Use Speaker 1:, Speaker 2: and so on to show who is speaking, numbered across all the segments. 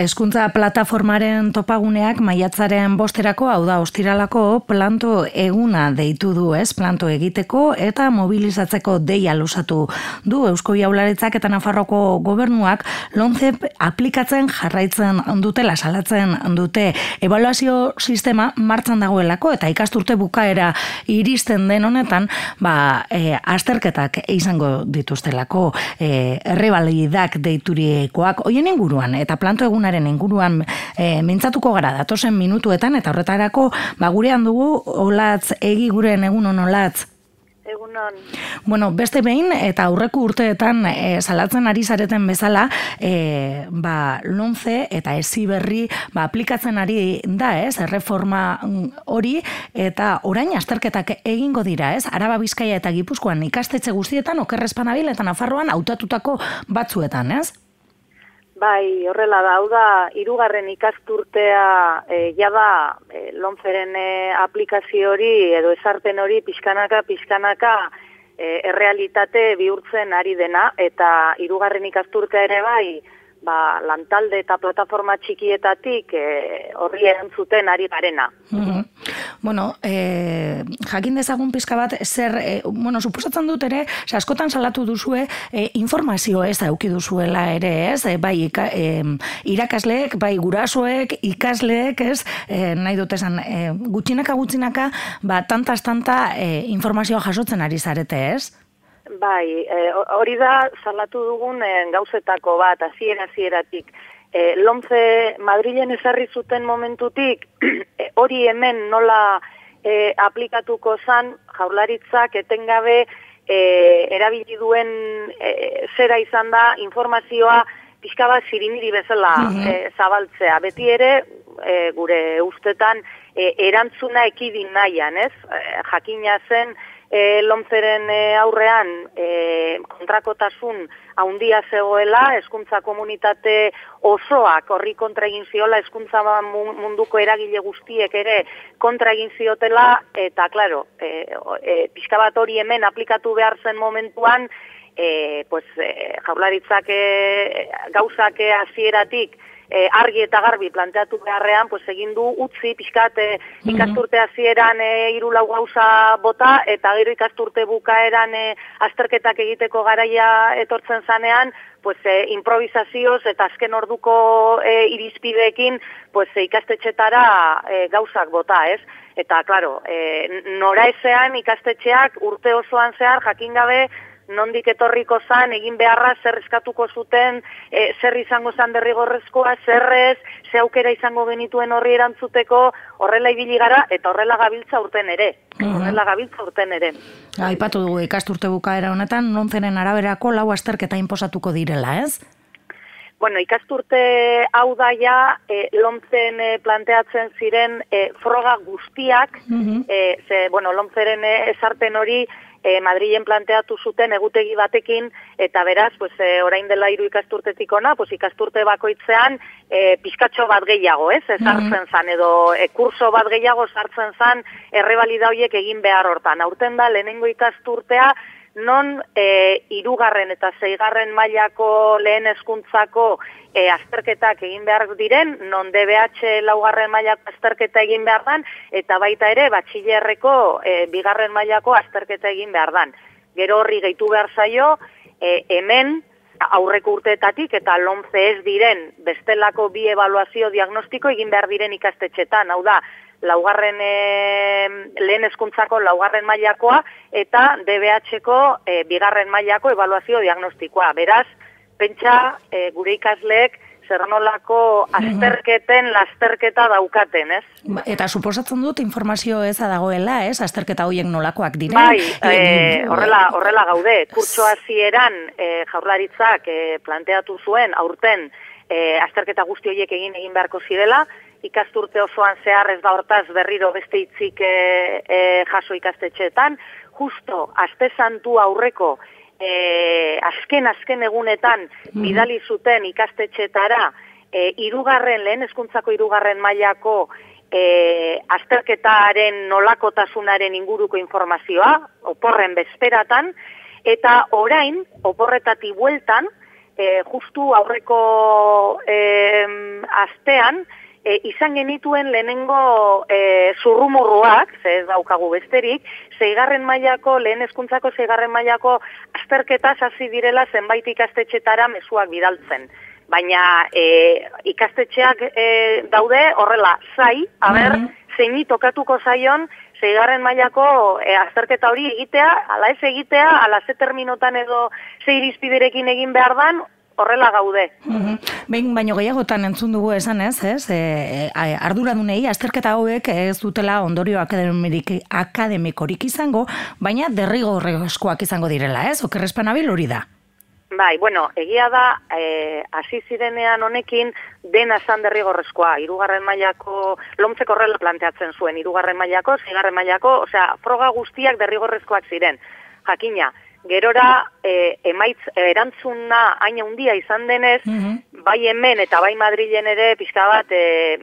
Speaker 1: Eskuntza plataformaren topaguneak maiatzaren bosterako, hau da, ostiralako planto eguna deitu du, ez? Planto egiteko eta mobilizatzeko deia lusatu du. Eusko Jaularitzak eta Nafarroko gobernuak lonze aplikatzen jarraitzen dutela, salatzen dute. Evaluazio sistema martzan dagoelako eta ikasturte bukaera iristen den honetan, ba, e, azterketak izango dituztelako e, errebalidak deituriekoak, hoien inguruan, eta planto egun egunaren inguruan e, mintzatuko gara datosen minutuetan eta horretarako ba gurean dugu olatz egi guren egun on olatz
Speaker 2: Egunon.
Speaker 1: Bueno, beste behin eta aurreko urteetan e, salatzen ari zareten bezala, e, ba, lonze eta ezi berri ba, aplikatzen ari da, ez, erreforma mm, hori, eta orain azterketak egingo dira, ez, Araba Bizkaia eta Gipuzkoan ikastetxe guztietan, okerrezpanabil eta Nafarroan autatutako batzuetan, ez?
Speaker 2: Bai, horrela da, hau da, irugarren ikasturtea e, jada e, lonferen e, aplikazio hori edo esarpen hori pixkanaka, pixkanaka e, errealitate bihurtzen ari dena eta irugarren ikasturtea ere bai, ba, lantalde eta plataforma txikietatik e, horri erantzuten ari garena.
Speaker 1: Mm Bueno, e, jakin dezagun pizka bat, zer, e, bueno, suposatzen dut ere, askotan salatu duzue, e, informazio ez auki duzuela ere, ez, e, bai, ika, e, irakasleek, bai, gurasoek, ikasleek, ez, e, nahi dut esan, e, gutxinaka, gutxinaka, ba, tantaz, tanta e, informazioa jasotzen ari zarete, ez?
Speaker 2: Bai, e, hori da salatu dugun e, gauzetako bat, hasiera hasieratik. E, Lomze Madrilen ezarri zuten momentutik, hori hemen nola e, aplikatuko zan, jaularitzak etengabe e, erabili duen e, zera izan da informazioa pixka bat zirimiri bezala mm zabaltzea. Beti ere, e, gure ustetan, e, erantzuna ekidin nahian, ez? E, jakina zen, e, lomzeren e, aurrean e, kontrakotasun haundia zegoela, eskuntza komunitate osoak horri kontra egin ziola, eskuntza munduko eragile guztiek ere kontra egin ziotela, eta klaro, e, e, pixka bat hori hemen aplikatu behar zen momentuan, e, pues, e, jaularitzak e, gauzak hasieratik e, argi eta garbi planteatu beharrean, pues egin du utzi pixkat e, ikasturte hasieran e, hiru lau gauza bota eta gero ikasturte bukaeran e, azterketak egiteko garaia etortzen zanean, pues e, improvisazioz eta azken orduko e, irizpideekin pues e, ikastetxetara e, gauzak bota, ez? Eta claro, e, nora ezean ikastetxeak urte osoan zehar jakin gabe nondik etorriko zan, egin beharra, zer eskatuko zuten, e, zer izango zan derrigorrezkoa, zerrez, ze aukera izango genituen horri erantzuteko, horrela ibili gara, eta horrela gabiltza urten ere. Mhm. Horrela gabiltza urten ere.
Speaker 1: Aipatu dugu ikasturte bukaera honetan, nontzenen araberako lau asterketa inposatuko direla, ez?
Speaker 2: Bueno, ikasturte hau da ja, e, lomtzen e, planteatzen ziren e, froga guztiak, mm ze, bueno, lomtzeren e, esarten hori, e, Madrilen planteatu zuten egutegi batekin eta beraz pues e, orain dela hiru ikasturtetik ona pues ikasturte bakoitzean e, pizkatxo bat gehiago, ez? Ezartzen mm zan edo e, kurso bat gehiago sartzen zan errebalida hoiek egin behar hortan. Aurten da lehenengo ikasturtea non e, irugarren eta zeigarren mailako lehen hezkuntzako e, azterketak egin behar diren, non DBH laugarren mailako azterketa egin behar dan, eta baita ere batxillerreko e, bigarren mailako azterketa egin behar dan. Gero horri gehitu behar zaio, e, hemen aurreko urteetatik eta lomze ez diren bestelako bi evaluazio diagnostiko egin behar diren ikastetxetan, hau da, laugarren e, lehen eskuntzako laugarren mailakoa eta DBH-ko e, bigarren mailako evaluazio diagnostikoa. Beraz, pentsa e, gure ikasleek zer nolako azterketen lasterketa daukaten, ez?
Speaker 1: Ba, eta suposatzen dut informazio eza dagoela, ez? Azterketa hoiek nolakoak diren?
Speaker 2: Bai, e, horrela, horrela gaude. Kurtso hasieran e, jaurlaritzak e, planteatu zuen aurten e, azterketa guzti horiek egin egin beharko zirela, ikasturte osoan zehar ez da hortaz berriro beste hitzik e, e, jaso ikastetxeetan, justo aste santu aurreko e, azken azken egunetan mm. bidali zuten ikastetxeetara e, irugarren lehen hezkuntzako irugarren mailako e, azterketaren nolakotasunaren inguruko informazioa, oporren bezperatan, eta orain, oporretati bueltan, e, justu aurreko e, astean, e, izan genituen lehenengo e, zurrumurruak, ze ez daukagu besterik, zeigarren mailako, lehen eskuntzako zeigarren mailako azterketa hasi direla zenbait ikastetxetara mezuak bidaltzen. Baina e, ikastetxeak e, daude horrela, zai, haber, mm -hmm. tokatuko zaion, zeigarren mailako e, azterketa hori egitea, ala ez egitea, ala ze terminotan edo ze irizpiderekin egin behar dan, horrela gaude.
Speaker 1: Mm Behin baino gehiagotan entzun dugu esan ez, ez? E, e, arduradunei azterketa hauek ez dutela ondorio akademikorik izango, baina derrigorrezkoak izango direla, ez? Okerrespan abil hori da.
Speaker 2: Bai, bueno, egia da, e, hasi zirenean honekin, dena esan derrigorrezkoa, irugarren mailako, lomtzeko horrela planteatzen zuen, irugarren mailako, zigarren mailako, osea, froga guztiak derrigorrezkoak ziren. Jakina, gerora e, emaitz erantzuna hain handia izan denez, mhm. bai hemen eta bai Madrilen ere pixka bat e,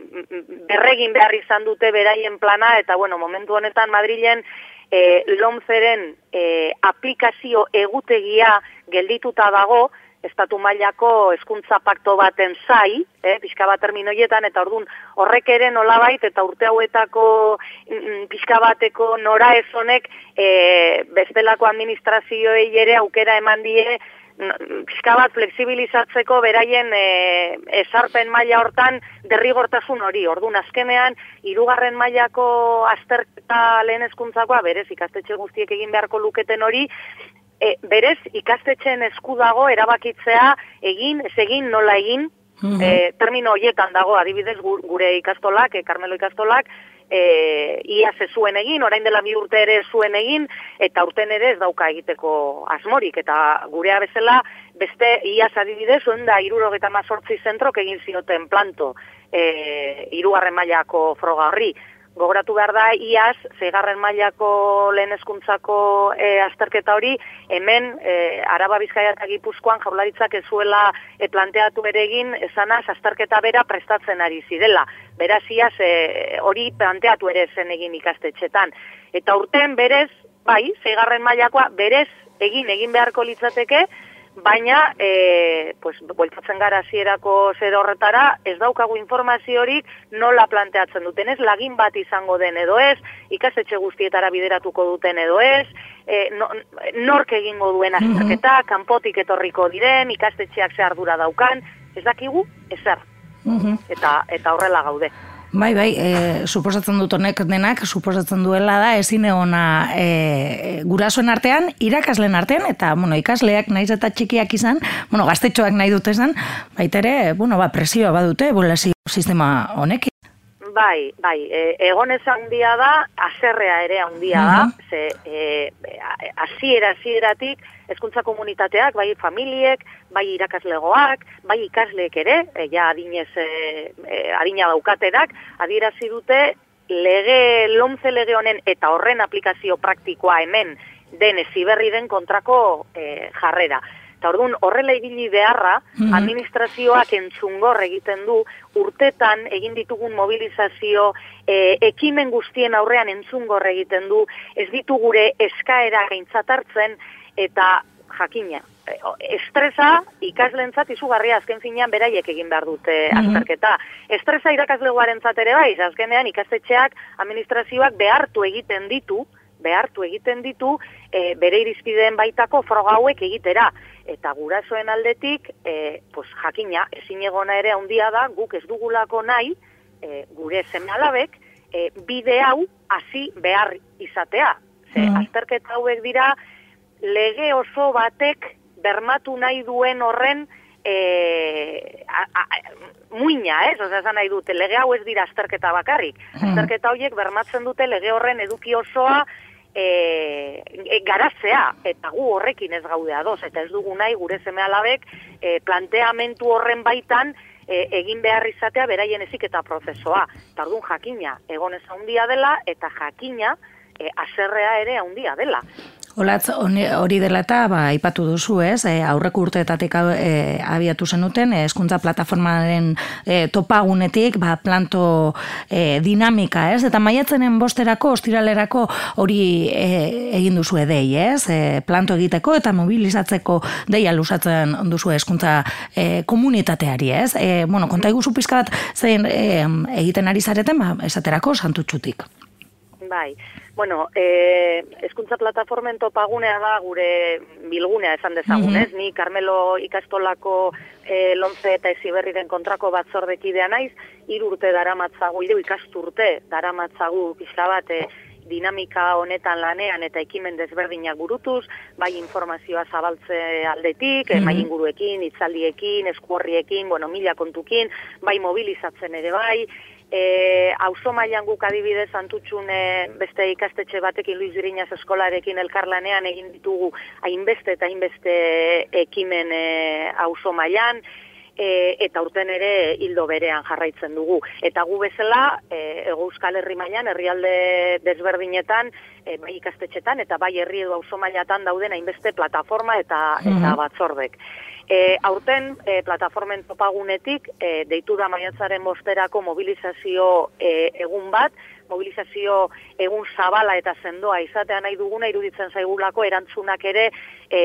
Speaker 2: berregin behar izan dute beraien plana, eta bueno, momentu honetan Madrilen e, lomzeren e, aplikazio egutegia geldituta dago, estatu mailako hezkuntza pakto baten zai, eh, pixka bat terminoietan, eta ordun horrek ere nolabait, eta urte hauetako mm, mm, pixka bateko nora ez honek, e, bestelako administrazioei ere aukera eman die, pixka bat fleksibilizatzeko beraien e, esarpen maila hortan derrigortasun hori. Ordun azkenean, hirugarren mailako azterketa lehen eskuntzakoa, berez ikastetxe guztiek egin beharko luketen hori, e, berez ikastetxeen esku dago erabakitzea egin, ez egin, nola egin, mm termino hoietan dago adibidez gure ikastolak, e, Carmelo ikastolak, e, ia ze zuen egin, orain dela bi urte ere zuen egin, eta urten ere ez dauka egiteko asmorik, eta gurea bezala, beste ia adibidez, zuen da, irurogeta mazortzi zentrok egin zioten planto, e, irugarren mailako froga horri, gogoratu behar da, iaz, zeigarren mailako lehen eskuntzako e, azterketa hori, hemen, e, Araba Bizkaia eta Gipuzkoan jaularitzak ezuela e, planteatu ere egin, esanaz, azterketa bera prestatzen ari zidela. Beraz, iaz, e, hori planteatu ere zen egin ikastetxetan. Eta urten, berez, bai, zeigarren mailakoa, berez, egin, egin beharko litzateke, baina e, pues, bueltatzen gara zierako zer horretara, ez daukagu informaziorik nola planteatzen duten ez, lagin bat izango den edo ez, ikasetxe guztietara bideratuko duten edo ez, e, no, nork egingo duen mhm. azterketa, kanpotik etorriko diren, ikastetxeak ze ardura daukan, ez dakigu, ezer. Mm eta, eta horrela gaude.
Speaker 1: Bai, bai, e, suposatzen dut honek denak, suposatzen duela da, ezin egona e, gurasoen artean, irakaslen artean, eta, bueno, ikasleak naiz eta txikiak izan, bueno, gaztetxoak nahi dute izan, baitere, bueno, ba, presioa badute, bulazio sistema honek.
Speaker 2: Bai, bai, e, egon ez handia da, aserrea ere handia da, ze, e, asiera, asieratik, hezkuntza komunitateak, bai familiek, bai irakaslegoak, bai ikasleek ere, e, ja adinez, e, adina daukatenak, adierazi dute lege, lomze lege honen eta horren aplikazio praktikoa hemen den eziberri den kontrako e, jarrera. Eta orduan, horrela ibili beharra, mhm. administrazioak entzungor egiten du, urtetan egin ditugun mobilizazio, e, ekimen guztien aurrean entzungor egiten du, ez ditu gure eskaera gaintzatartzen, eta jakina. Estresa ikaslentzat izugarria azken finean beraiek egin behar dute mhm. azterketa. Estresa irakaslegoaren ere bai, azkenean ikastetxeak administrazioak behartu egiten ditu, behartu egiten ditu e, bere irizpideen baitako froga hauek egitera. Eta gurasoen aldetik, e, pues, jakina, ezin egona ere handia da, guk ez dugulako nahi, e, gure semalabek, e, bide hau hasi behar izatea. Ze, mm. azterketa hauek dira, lege oso batek bermatu nahi duen horren e, a, a, muina, ez? Osa, esan nahi dute, lege hau ez dira azterketa bakarrik. Hmm. Azterketa horiek bermatzen dute lege horren eduki osoa e, e, garazea, eta gu horrekin ez gaude adoz, eta ez dugu nahi gure zeme alabek e, planteamentu horren baitan e, egin behar izatea beraien ezik eta prozesoa. Tardun jakina, egon ez handia dela, eta jakina, e, aserrea ere handia dela.
Speaker 1: Olatz, hori dela eta, ba, ipatu duzu, ez, e, aurreko urteetatik e, abiatu zenuten, e, eskuntza plataformaren e, topagunetik, ba, planto e, dinamika, ez, eta maiatzenen bosterako, ostiralerako hori e, egin duzu edei, ez, e, planto egiteko eta mobilizatzeko deia lusatzen duzu eskuntza e, komunitateari, ez, e, bueno, konta iguzu pizkat, zein e, egiten ari zareten, ba, esaterako santutxutik.
Speaker 2: Bai, bueno, e, eskuntza plataformen topagunea da gure bilgunea esan dezagunez, mm Ni Carmelo ikastolako e, lontze eta eziberriren kontrako batzordekidea naiz, irurte daramatzagu, iru ikasturte daramatzagu pixka bat e, dinamika honetan lanean eta ekimen desberdinak burutuz, bai informazioa zabaltze aldetik, mm -hmm. bai inguruekin, itzaldiekin, eskuorriekin, bueno, mila kontukin, bai mobilizatzen ere bai, E, auzo mailan guk adibidez antutxune beste ikastetxe batekin Luis Iriñaz eskolarekin elkarlanean egin ditugu hainbeste eta hainbeste ekimen e, auzo mailan e, eta urten ere hildo berean jarraitzen dugu. Eta gu bezala, e, ego euskal herri mailan, herrialde desberdinetan, e, bai ikastetxetan eta bai herri edo auzo mailatan dauden hainbeste plataforma eta, eta batzordek. E, aurten, e, plataformen topagunetik, e, deitu da maiatzaren bosterako mobilizazio e, egun bat, mobilizazio egun zabala eta sendoa izatea nahi duguna iruditzen zaigulako erantzunak ere e,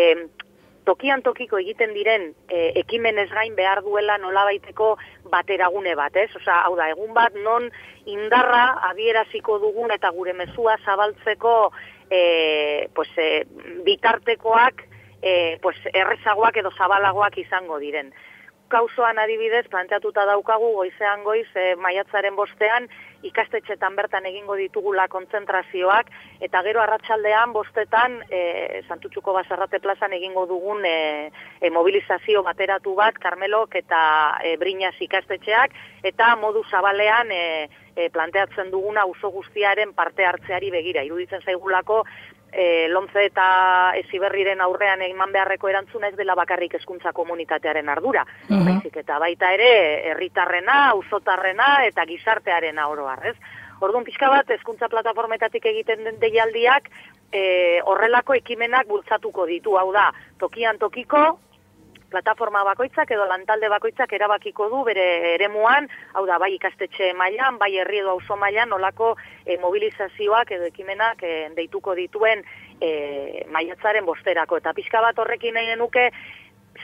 Speaker 2: tokian tokiko egiten diren e, ekimen ez gain behar duela nolabaiteko bateragune bat, ez? Osa, hau da, egun bat non indarra adieraziko dugun eta gure mezua zabaltzeko e, pues, e, bitartekoak e, pues, errezagoak edo zabalagoak izango diren. Kauzoan adibidez, planteatuta daukagu goizean goiz, e, maiatzaren bostean, ikastetxetan bertan egingo ditugula kontzentrazioak, eta gero arratsaldean bostetan, e, Santutxuko Basarrate plazan egingo dugun e, e, mobilizazio bateratu bat, Karmelok eta e, Brinas ikastetxeak, eta modu zabalean e, e, planteatzen duguna uso guztiaren parte hartzeari begira. Iruditzen zaigulako, e, lontze eta eziberriren aurrean eman beharreko erantzuna ez dela bakarrik hezkuntza komunitatearen ardura. Uh Baizik eta baita ere herritarrena, auzotarrena eta gizartearena oro ez? Orduan pixka bat hezkuntza plataformetatik egiten den deialdiak e, horrelako ekimenak bultzatuko ditu, hau da, tokian tokiko, plataforma bakoitzak edo lantalde bakoitzak erabakiko du bere eremuan, hau da, bai ikastetxe mailan, bai herri edo auzo mailan, nolako e, mobilizazioak edo ekimenak e, deituko dituen e, maiatzaren bosterako. Eta pixka bat horrekin nahi genuke,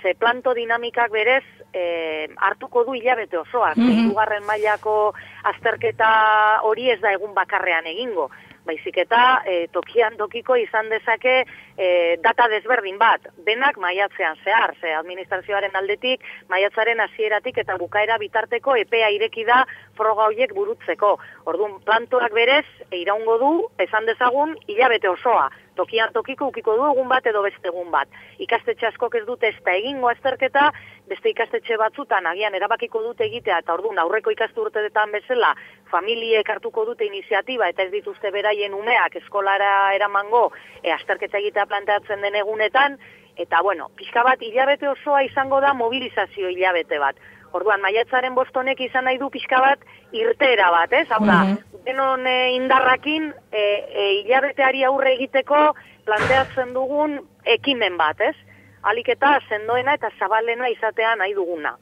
Speaker 2: ze planto dinamikak berez e, hartuko du hilabete osoak. Mm -hmm. mailako azterketa hori ez da egun bakarrean egingo baizik eta e, tokian tokiko izan dezake e, data desberdin bat, denak maiatzean zehar, ze administrazioaren aldetik, maiatzaren hasieratik eta bukaera bitarteko epea ireki da froga hoiek burutzeko. Orduan, plantoak berez, iraungo du, esan dezagun, hilabete osoa, tokian tokiko ukiko du egun bat edo beste egun bat. Ikastetxe askok ez dute ez da egingo azterketa, beste ikastetxe batzutan agian erabakiko dute egitea eta orduan aurreko ikasturteetan bezala familiek hartuko dute iniziatiba eta ez dituzte beraien umeak eskolara eramango e, azterketa egitea planteatzen den egunetan, eta bueno, pixka bat hilabete osoa izango da mobilizazio hilabete bat. Orduan, maiatzaren bostonek izan nahi du pixka bat irtera bat, ez? Hau da, mm denon e, indarrakin e, e, hilabeteari aurre egiteko planteatzen dugun ekimen bat, ez? Alik eta sendoena eta zabalena izatea nahi duguna.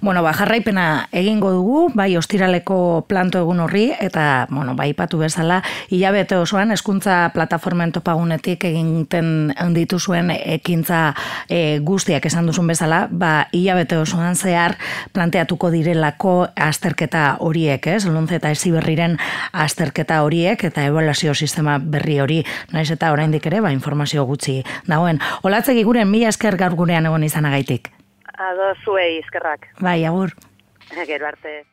Speaker 1: Bueno, ba, jarraipena egingo dugu, bai ostiraleko planto egun horri, eta, bueno, bai patu bezala, hilabete osoan, eskuntza plataformen topagunetik eginten handitu zuen ekintza e, guztiak esan duzun bezala, ba, hilabete osoan zehar planteatuko direlako azterketa horiek, ez? Luntze eta eziberriren azterketa horiek, eta evaluazio sistema berri hori, naiz eta oraindik ere, ba, informazio gutxi dagoen. Olatzegi guren, mila esker gaur gurean egon izanagaitik.
Speaker 2: Ado zuei, eskerrak.
Speaker 1: Bai, agur.
Speaker 2: Gero arte.